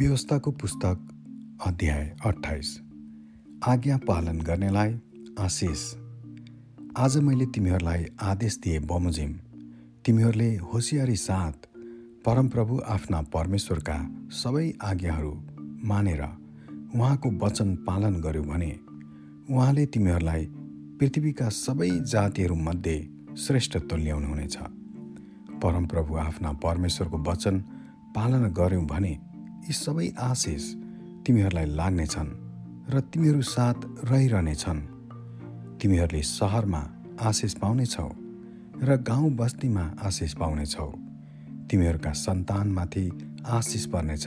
व्यवस्थाको पुस्तक अध्याय अठाइस आज्ञा पालन गर्नेलाई आशिष। आज मैले तिमीहरूलाई आदेश दिए बमोजिम। तिमीहरूले होसियारी साथ परमप्रभु आफ्ना परमेश्वरका सबै आज्ञाहरू मानेर उहाँको वचन पालन गर्यो भने उहाँले तिमीहरूलाई पृथ्वीका सबै जातिहरूमध्ये श्रेष्ठ तुल्याउनुहुनेछ परमप्रभु आफ्ना परमेश्वरको वचन पालन गर्यौँ भने यी सबै आशिष तिमीहरूलाई लाग्नेछन् र तिमीहरू साथ रहिरहनेछन्। तिमीहरूले सहरमा आशिष पाउनेछौ र गाउँ बस्तीमा आशिष पाउनेछौ। तिमीहरूका सन्तानमाथि आशिष पर्नेछ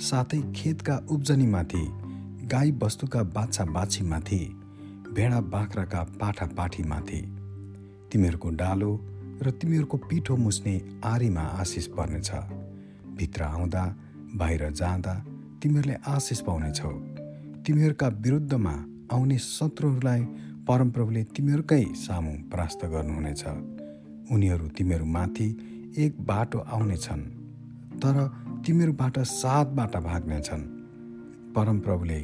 साथै खेतका उब्जनीमाथि गाई बस्तुका बाछा बाछीमाथि भेडा बाख्राका पाठा पाठीमाथि तिमीहरूको डालो र तिमीहरूको पिठो मुस्ने आरीमा आशिष पर्नेछ। भित्र आउँदा बाहिर जाँदा तिमीहरूले आशिष पाउनेछौ तिमीहरूका विरुद्धमा आउने शत्रुहरूलाई परमप्रभुले तिमीहरूकै सामु परास्त गर्नुहुनेछ। उनीहरू तिमीहरूमाथि एक बाटो आउनेछन् तर तिमीहरूबाट सात बाटा भाग्नेछन्। परमप्रभुले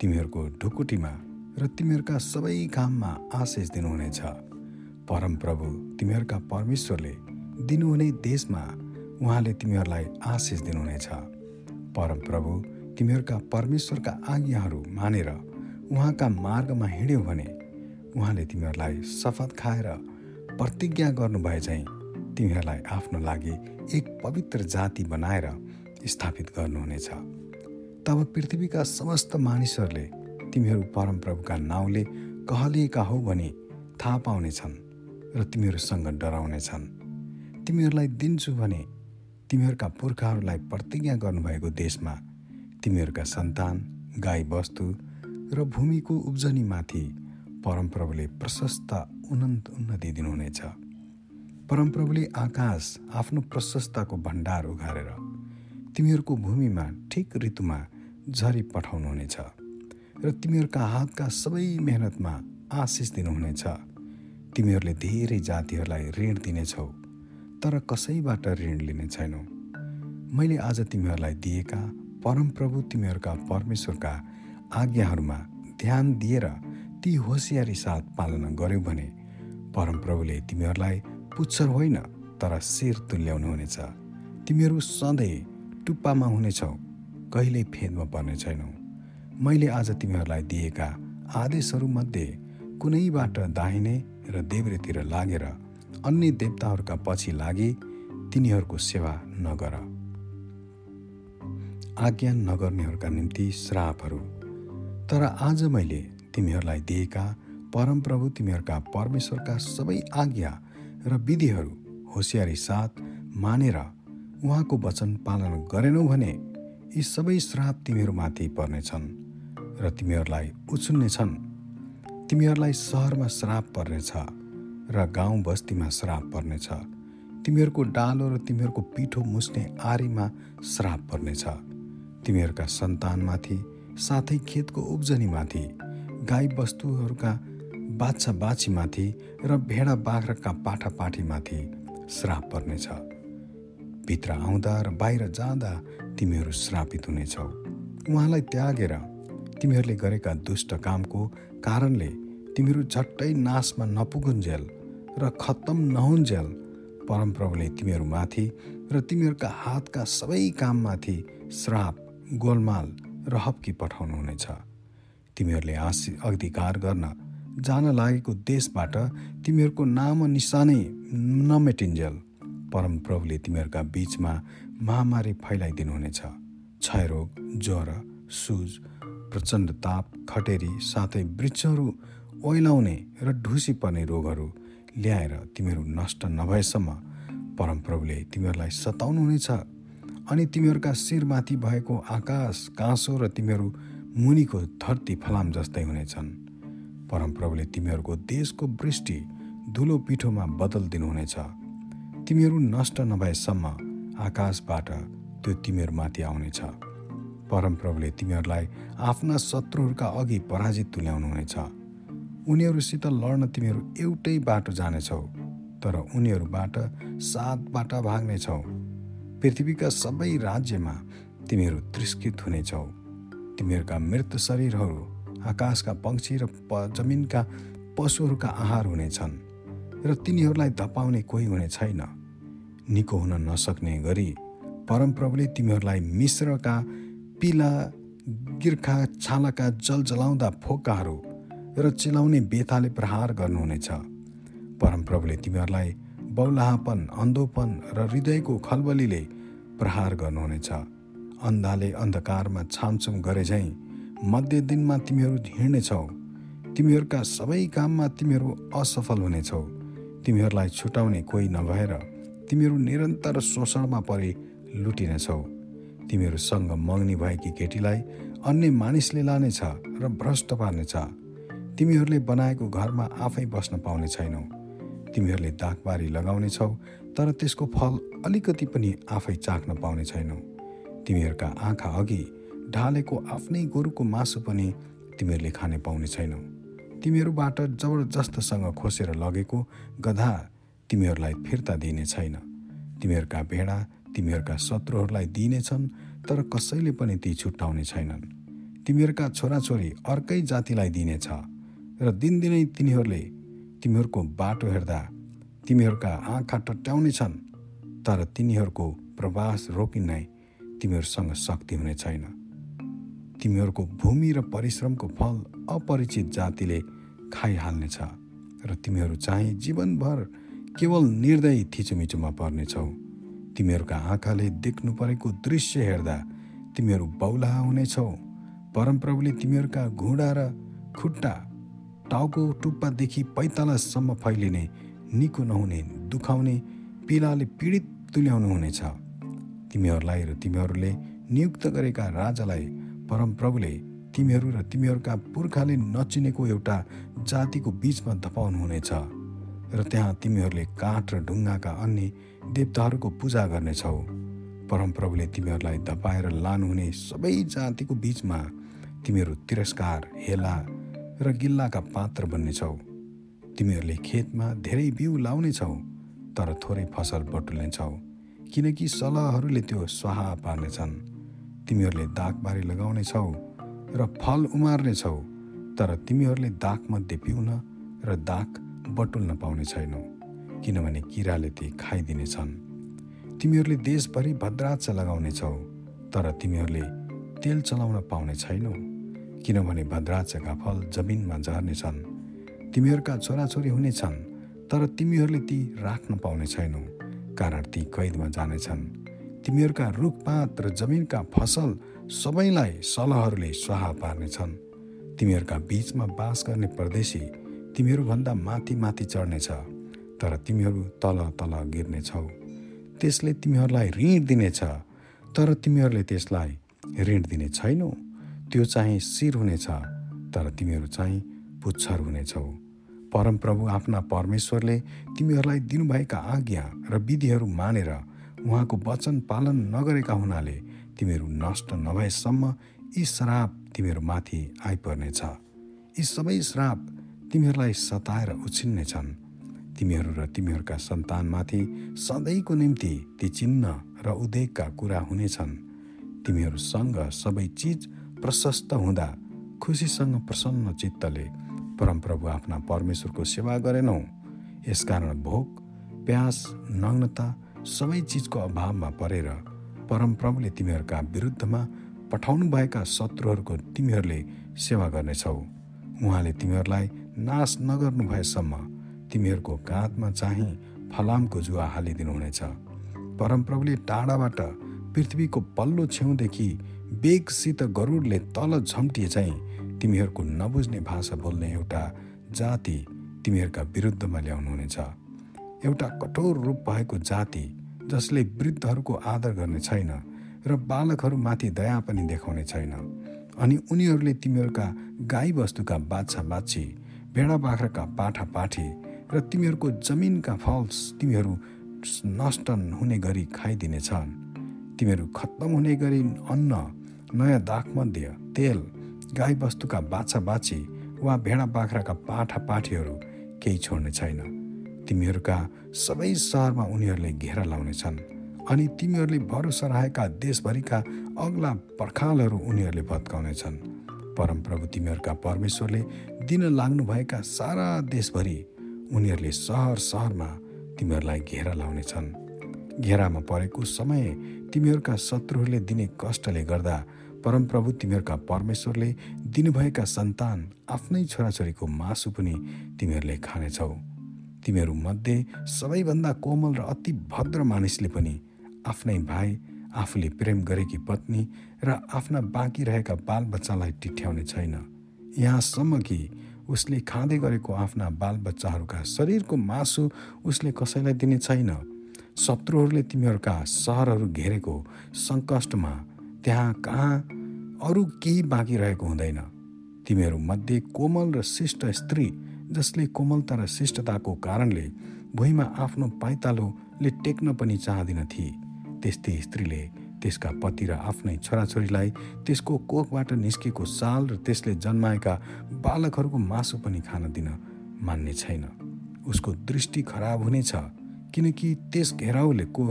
तिमीहरूको ढुकुटीमा र तिमीहरूका सबै काममा आशिष दिनुहुनेछ। परमप्रभु तिमीहरूका परमेश्वरले दिनुहुने देशमा उहाँले तिमीहरूलाई आशिष दिनुहुनेछ। परमप्रभु तिमीहरूका परमेश्वरका आज्ञाहरू मानेर उहाँका मार्गमा हिँड्यौ भने उहाँले तिमीहरूलाई शपथ खाएर प्रतिज्ञा गर्नुभए चाहिँ तिमीहरूलाई आफ्नो लागि एक पवित्र जाति बनाएर स्थापित गर्नुहुनेछ। तब पृथ्वीका समस्त मानिसहरूले तिमीहरू परमप्रभुका नाउँले कहलिएका हौ भने थाहा पाउनेछन् र तिमीहरूसँग डराउनेछन्। तिमीहरूलाई दिन्छु भने तिमीहरूका पुर्खाहरूलाई प्रतिज्ञा गर्नुभएको देशमा तिमीहरूका सन्तान गाई वस्तु र भूमिको उब्जनीमाथि परमप्रभुले प्रशस्त उन्नत उन्नति दिनुहुनेछ। परमप्रभुले आकाश आफ्नो प्रशस्तको भण्डार उघारेर तिमीहरूको भूमिमा ठिक ऋतुमा झरी पठाउनुहुनेछ र तिमीहरूका हातका सबै मेहनतमा आशिष दिनुहुनेछ। तिमीहरूले धेरै जातिहरूलाई ऋण दिनेछौ। तर कसैबाट ऋण लिने छैनौ। मैले आज तिमीहरूलाई दिएका परमप्रभु तिमीहरूका परमेश्वरका आज्ञाहरूमा ध्यान दिएर ती होसियारी साथ पालना गर्यौ भने परमप्रभुले तिमीहरूलाई पुच्छर होइन तर शिर तुल्याउनुहुनेछ तिमीहरू सधैँ टुप्पामा हुनेछौ कहिल्यै फेदमा पर्ने छैनौ। मैले आज तिमीहरूलाई दिएका आदेशहरूमध्ये कुनैबाट दाहिने र देब्रेतिर लागेर अन्य देवताहरूका पछि लागि तिनीहरूको सेवा नगर। आज्ञा नगर्नेहरूका निम्ति श्रापहरू। तर आज मैले तिमीहरूलाई दिएका परमप्रभु तिमीहरूका परमेश्वरका सबै आज्ञा र विधिहरू होसियारी साथ मानेर उहाँको वचन पालन गरेनौ भने यी सबै श्राप तिमीहरूमाथि पर्नेछन् र तिमीहरूलाई उछुन्नेछन्। तिमीहरूलाई सहरमा श्राप पर्नेछ। र गाउँ बस्तीमा श्राप पर्नेछ। तिमीहरूको डालो र तिमीहरूको पिठो मुस्ने आरीमा श्राप पर्नेछ। तिमीहरूका सन्तानमाथि साथै खेतको उब्जनीमाथि गाई वस्तुहरूका बाछा बाछीमाथि र भेडा बाख्राका पाठा पाठीमाथि श्राप पर्नेछ। भित्र आउँदा र बाहिर जाँदा तिमीहरू श्रापित हुनेछौ। उहाँलाई त्यागेर तिमीहरूले गरेका दुष्ट कामको कारणले तिमीहरू झट्टै नाशमा नपुगुन्जेल र खत्तम नहुन्जेल परमप्रभुले तिमीहरूमाथि र तिमीहरूका हातका सबै काममाथि श्राप गोलमाल र हप्की पठाउनुहुनेछ। तिमीहरूले आशी अधिकार गर्न जान लागेको देशबाट तिमीहरूको नाम निशानै नमेटिन्जेल परमप्रभुले तिमीहरूका बिचमा महामारी फैलाइदिनुहुनेछ। क्षयरोग ज्वरो सुज प्रचण्ड ताप खटेरी साथै वृक्षहरू ओइलाउने र ढुसी पर्ने रोगहरू ल्याएर तिमीहरू नष्ट नभएसम्म परमप्रभुले तिमीहरूलाई सताउनुहुनेछ। अनि तिमीहरूका शिरमाथि भएको आकाश काँसो र तिमीहरू मुनिको धरती फलाम जस्तै हुनेछन्। परमप्रभुले तिमीहरूको देशको वृष्टि धुलो पिठोमा बदल दिनुहुनेछ तिमीहरू नष्ट नभएसम्म आकाशबाट त्यो तिमीहरूमाथि आउनेछ। परमप्रभुले तिमीहरूलाई आफ्ना शत्रुहरूका अघि पराजित तुल्याउनुहुनेछ। उनीहरूसित लड्न तिमीहरू एउटै बाटो जानेछौ तर उनीहरूबाट सात बाटा भाग्नेछौ। पृथ्वीका सबै राज्यमा तिमीहरू तिरस्कृत हुनेछौ। तिमीहरूका मृत शरीरहरू आकाशका पक्षी र प जमिनका पशुहरूका आहार हुनेछन् र तिनीहरूलाई धपाउने कोही हुने छैन। निको हुन नसक्ने गरी परमप्रभुले तिमीहरूलाई मिश्रका पिला गिर्खा छालाका जल जलाउँदा फोकाहरू र चिलाउने बेताले प्रहार गर्नुहुनेछ। परमप्रभुले तिमीहरूलाई बौलाहापन अन्धोपन र हृदयको खलबलीले प्रहार गर्नुहुनेछ। अन्धाले अन्धकारमा छामछुम गरे झैँ मध्य दिनमा तिमीहरू हिँड्नेछौ। तिमीहरूका सबै काममा तिमीहरू असफल हुनेछौ। तिमीहरूलाई छुटाउने कोही नभएर तिमीहरू निरन्तर शोषणमा परि लुटिनेछौ। तिमीहरूसँग मग्नी भएकी केटीलाई अन्य मानिसले लानेछ र भ्रष्ट पार्नेछ। तिमीहरूले बनाएको घरमा आफै बस्न पाउने छैनौ। तिमीहरूले दागबारी लगाउनेछौ तर त्यसको फल अलिकति पनि आफै चाख्न पाउने छैनौ। तिमीहरूका आँखा अघि ढालेको आफ्नै गोरुको मासु पनि तिमीहरूले खाने पाउने छैनौ। तिमीहरूबाट जबरजस्तसँग खोसेर लगेको गधा तिमीहरूलाई फिर्ता दिने छैन। तिमीहरूका भेडा तिमीहरूका शत्रुहरूलाई दिइनेछन् तर कसैले पनि ती छुट्याउने छैनन्। तिमीहरूका छोराछोरी अर्कै जातिलाई दिनेछ र दिनदिनै तिनीहरूले तिमीहरूको बाटो हेर्दा तिमीहरूका आँखा टट्याउने छन् तर तिनीहरूको प्रवास रोकिनै तिमीहरूसँग शक्ति हुने छैन। तिमीहरूको भूमि र परिश्रमको फल अपरिचित जातिले खाइहाल्नेछ र तिमीहरू चाहिँ जीवनभर केवल निर्दयी थिचोमिचोमा पर्नेछौ। तिमीहरूका आँखाले देख्नु परेको दृश्य हेर्दा तिमीहरू बौला हुनेछौ। परमप्रभुले तिमीहरूका घुँडा र खुट्टा टाउको टुप्पादेखि पैतालासम्म फैलिने निको नहुने दुखाउने पीडाले पीडित तुल्याउनु हुनेछ। तिमीहरूलाई र तिमीहरूले नियुक्त गरेका राजालाई परमप्रभुले तिमीहरू र तिमीहरूका पुर्खाले नचिनेको एउटा जातिको बिचमा धपाउनुहुनेछ र त्यहाँ तिमीहरूले काठ र ढुङ्गाका अन्य देवताहरूको पूजा गर्नेछौ। परमप्रभुले तिमीहरूलाई धपाएर लानुहुने सबै जातिको बिचमा तिमीहरू तिरस्कार हेला र गिल्लाका पात्र बन्नेछौ। तिमीहरूले खेतमा धेरै बिउ लाउनेछौ तर थोरै फसल बटुल्नेछौ किनकि सलहहरूले त्यो स्वाहा पार्नेछन्। तिमीहरूले दागबारी लगाउनेछौ र फल उमार्नेछौ तर तिमीहरूले दागमध्ये पिउन र दाग बटुल्न पाउने छैनौ किनभने किराले ती खाइदिनेछन्। तिमीहरूले देशभरि भद्राच लगाउनेछौ तर तिमीहरूले तेल चलाउन पाउने छैनौ। किनभने भद्राचका फल जमिनमा झर्नेछन्। तिमीहरूका छोराछोरी हुनेछन् तर तिमीहरूले ती राख्न पाउने छैनौ कारण ती कैदमा जानेछन्। तिमीहरूका रुखपात र जमिनका फसल सबैलाई सलहहरूले स्वाहा पार्नेछन्। तिमीहरूका बिचमा बास गर्ने परदेशी तिमीहरूभन्दा माथि माथि चढ्नेछ तर तिमीहरू तल तल गिर्नेछौ। त्यसले तिमीहरूलाई ऋण दिनेछ तर तिमीहरूले त्यसलाई ऋण दिने छैनौ। त्यो चाहिँ शिर हुनेछ तर तिमीहरू चाहिँ पुच्छर हुनेछौ। परमप्रभु आफ्ना परमेश्वरले तिमीहरूलाई दिनुभएका आज्ञा र विधिहरू मानेर उहाँको वचन पालन नगरेका हुनाले तिमीहरू नष्ट नभएसम्म यी श्राप तिमीहरूमाथि आइपर्नेछ। यी सबै श्राप तिमीहरूलाई सताएर उछिन्नेछन्। तिमीहरू र तिमीहरूका सन्तानमाथि सधैँको निम्ति ती चिन्ह र उद्वेगका कुरा हुनेछन्। तिमीहरूसँग सबै चिज प्रशस्त हुँदा खुसीसँग प्रसन्न चित्तले परमप्रभु आफ्ना परमेश्वरको सेवा गरेनौ। यसकारण भोक प्यास नग्नता सबै चिजको अभावमा परेर परमप्रभुले तिमीहरूका विरुद्धमा पठाउनुभएका शत्रुहरूको तिमीहरूले सेवा गर्नेछौ। उहाँले तिमीहरूलाई नाश नगर्नु भएसम्म तिमीहरूको काँधमा चाहिँ फलामको जुवा हालिदिनुहुनेछ। परमप्रभुले टाढाबाट पृथ्वीको पल्लो छेउदेखि बेगसित गरुडले तल झम्टिए चाहिँ तिमीहरूको नबुझ्ने भाषा बोल्ने एउटा जाति तिमीहरूका विरुद्धमा ल्याउनुहुनेछ एउटा कठोर रूप भएको जाति जसले वृद्धहरूको आदर गर्ने छैन र बालकहरूमाथि दया पनि देखाउने छैन। अनि उनीहरूले तिमीहरूका गाईबस्तुका बाछा बाछी भेडा बाख्राका पाठा पाठी र तिमीहरूको जमिनका फल्स तिमीहरू नष्ट हुने गरी खाइदिनेछन् तिमीहरू खत्तम हुने गरी अन्न नयाँ दागमध्ये तेल गाईबस्तुका बाछा बाछी वा भेडा बाख्राका पाठा पाठीहरू केही छोड्ने छैन। तिमीहरूका सबै सहरमा उनीहरूले घेरा लाउनेछन् अनि तिमीहरूले भरोसा राखेका देशभरिका अग्ला पर्खालहरू उनीहरूले भत्काउनेछन् परमप्रभु तिमीहरूका परमेश्वरले दिन लाग्नुभएका सारा देशभरि उनीहरूले सहर सहरमा तिमीहरूलाई घेरा लाउनेछन् घेरामा परेको समय तिमीहरूका शत्रुहरूले दिने कष्टले गर्दा परमप्रभु तिमीहरूका परमेश्वरले दिनुभएका सन्तान आफ्नै छोराछोरीको मासु पनि तिमीहरूले खानेछौ। तिमीहरूमध्ये सबैभन्दा कोमल र अति भद्र मानिसले पनि आफ्नै भाइ आफूले प्रेम गरेकी पत्नी र आफ्ना बाँकी रहेका बालबच्चालाई टिठ्याउने छैन। यहाँसम्म कि उसले खाँदै गरेको आफ्ना बालबच्चाहरूका शरीरको मासु उसले कसैलाई दिने छैन। शत्रुहरूले तिमीहरूका सहरहरू घेरेको सङ्कष्टमा त्यहाँ कहाँ अरू केही बाँकी रहेको हुँदैन। तिमीहरूमध्ये कोमल र शिष्ट स्त्री जसले कोमलता र शिष्टताको कारणले भुइँमा आफ्नो पाइतालोले टेक्न पनि चाहदिन थिए त्यस्तै स्त्रीले त्यसका पति र आफ्नै छोराछोरीलाई त्यसको कोखबाट निस्केको साल र त्यसले जन्माएका बालकहरूको मासु पनि खान दिन मान्ने छैन। उसको दृष्टि खराब हुनेछ। किनकि त्यस घेराउलेको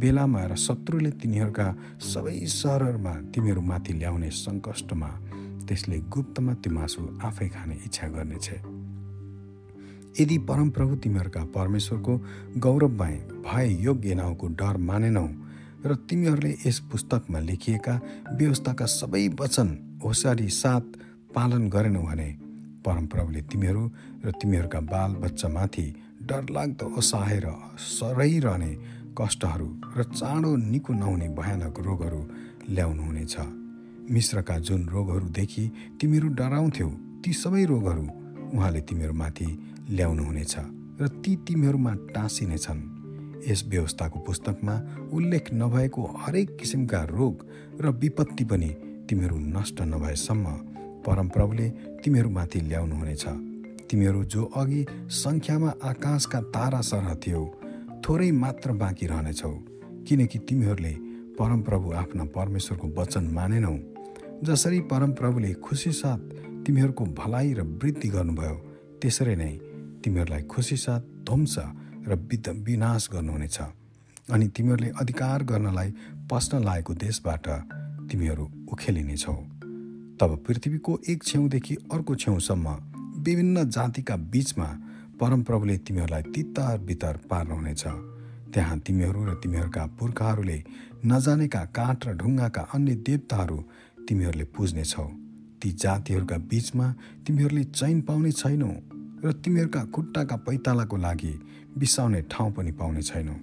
बेलामा र शत्रुले तिनीहरूका सबै सहरहरूमा तिमीहरूमाथि ल्याउने सङ्कष्टमा त्यसले गुप्तमा त्यो मासु आफै खाने इच्छा गर्नेछ। यदि परमप्रभु तिमीहरूका परमेश्वरको गौरवमय भए योग्य नाउँको डर मानेनौ र तिमीहरूले यस पुस्तकमा लेखिएका व्यवस्थाका सबै वचन होसियारी साथ पालन गरेनौ भने परमप्रभुले तिमीहरू र तिमीहरूका बाल बच्चामाथि डरलाग्दो असहाय र सरहिरहने कष्टहरू र चाँडो निको नहुने भयानक रोगहरू ल्याउनुहुनेछ। मिश्रका जुन रोगहरूदेखि तिमीहरू डराउँथ्यौ ती सबै रोगहरू उहाँले तिमीहरूमाथि ल्याउनुहुनेछ र ती तिमीहरूमा टाँसिनेछन्। यस व्यवस्थाको पुस्तकमा उल्लेख नभएको हरेक किसिमका रोग र विपत्ति पनि तिमीहरू नष्ट नभएसम्म परमप्रभुले तिमीहरूमाथि ल्याउनुहुनेछ। तिमीहरू जो अघि सङ्ख्यामा आकाशका तारा सरह थियो थोरै मात्र बाँकी रहनेछौ किनकि तिमीहरूले परमप्रभु आफ्ना परमेश्वरको वचन मानेनौ। जसरी परमप्रभुले खुसी साथ तिमीहरूको भलाइ र वृद्धि गर्नुभयो त्यसरी नै तिमीहरूलाई खुसी साथ ध्वंस र विनाश गर्नुहुनेछ। अनि तिमीहरूले अधिकार गर्नलाई पस्न लागेको देशबाट तिमीहरू उखेलिनेछौ। तब पृथ्वीको एक छेउदेखि अर्को छेउसम्म विभिन्न जातिका बीचमा परमप्रभुले तिमीहरूलाई तितर बितर पार्नुहुनेछ त्यहाँ तिमीहरू र तिमीहरूका पुर्खाहरूले नजानेका काठ र ढुङ्गाका अन्य देवताहरू तिमीहरूले पुज्नेछौ। ती जातिहरूका बीचमा तिमीहरूले चैन पाउने छैनौ र तिमीहरूका खुट्टाका पैतालाको लागि बिसाउने ठाउँ पनि पाउने छैनौ।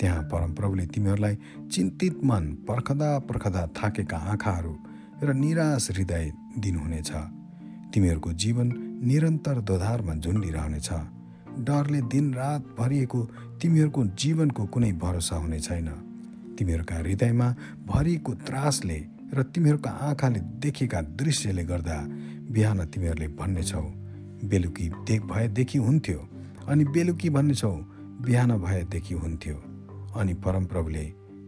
त्यहाँ परमप्रभुले तिमीहरूलाई चिन्तित मन पर्खदा पर्खदा थाकेका आँखाहरू र निराश हृदय दिनुहुनेछ। तिमीहरूको जीवन निरन्तर दोधारमा झुन्डिरहनेछ डरले दिनरात भरिएको तिमीहरूको जीवनको कुनै भरोसा हुने छैन। तिमीहरूका हृदयमा भरिएको त्रासले र तिमीहरूका आँखाले देखेका दृश्यले गर्दा बिहान तिमीहरूले भन्नेछौ बेलुकी देख भएदेखि हुन्थ्यो अनि बेलुकी भन्नेछौ बिहान भएदेखि हुन्थ्यो। अनि परमप्रभुले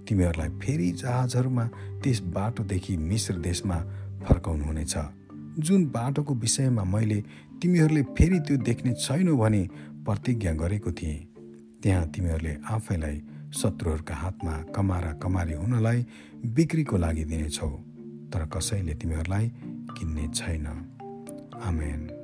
तिमीहरूलाई फेरि जहाजहरूमा त्यस बाटोदेखि मिश्र देशमा फर्काउनुहुनेछ। जुन बाटोको विषयमा मैले तिमीहरूले फेरि त्यो देख्ने छैनौ भने प्रतिज्ञा गरेको थिएँ। त्यहाँ तिमीहरूले आफैलाई शत्रुहरूका हातमा कमारा कमारी हुनलाई बिक्रीको लागि दिनेछौ तर कसैले तिमीहरूलाई किन्ने छैन। आमेन।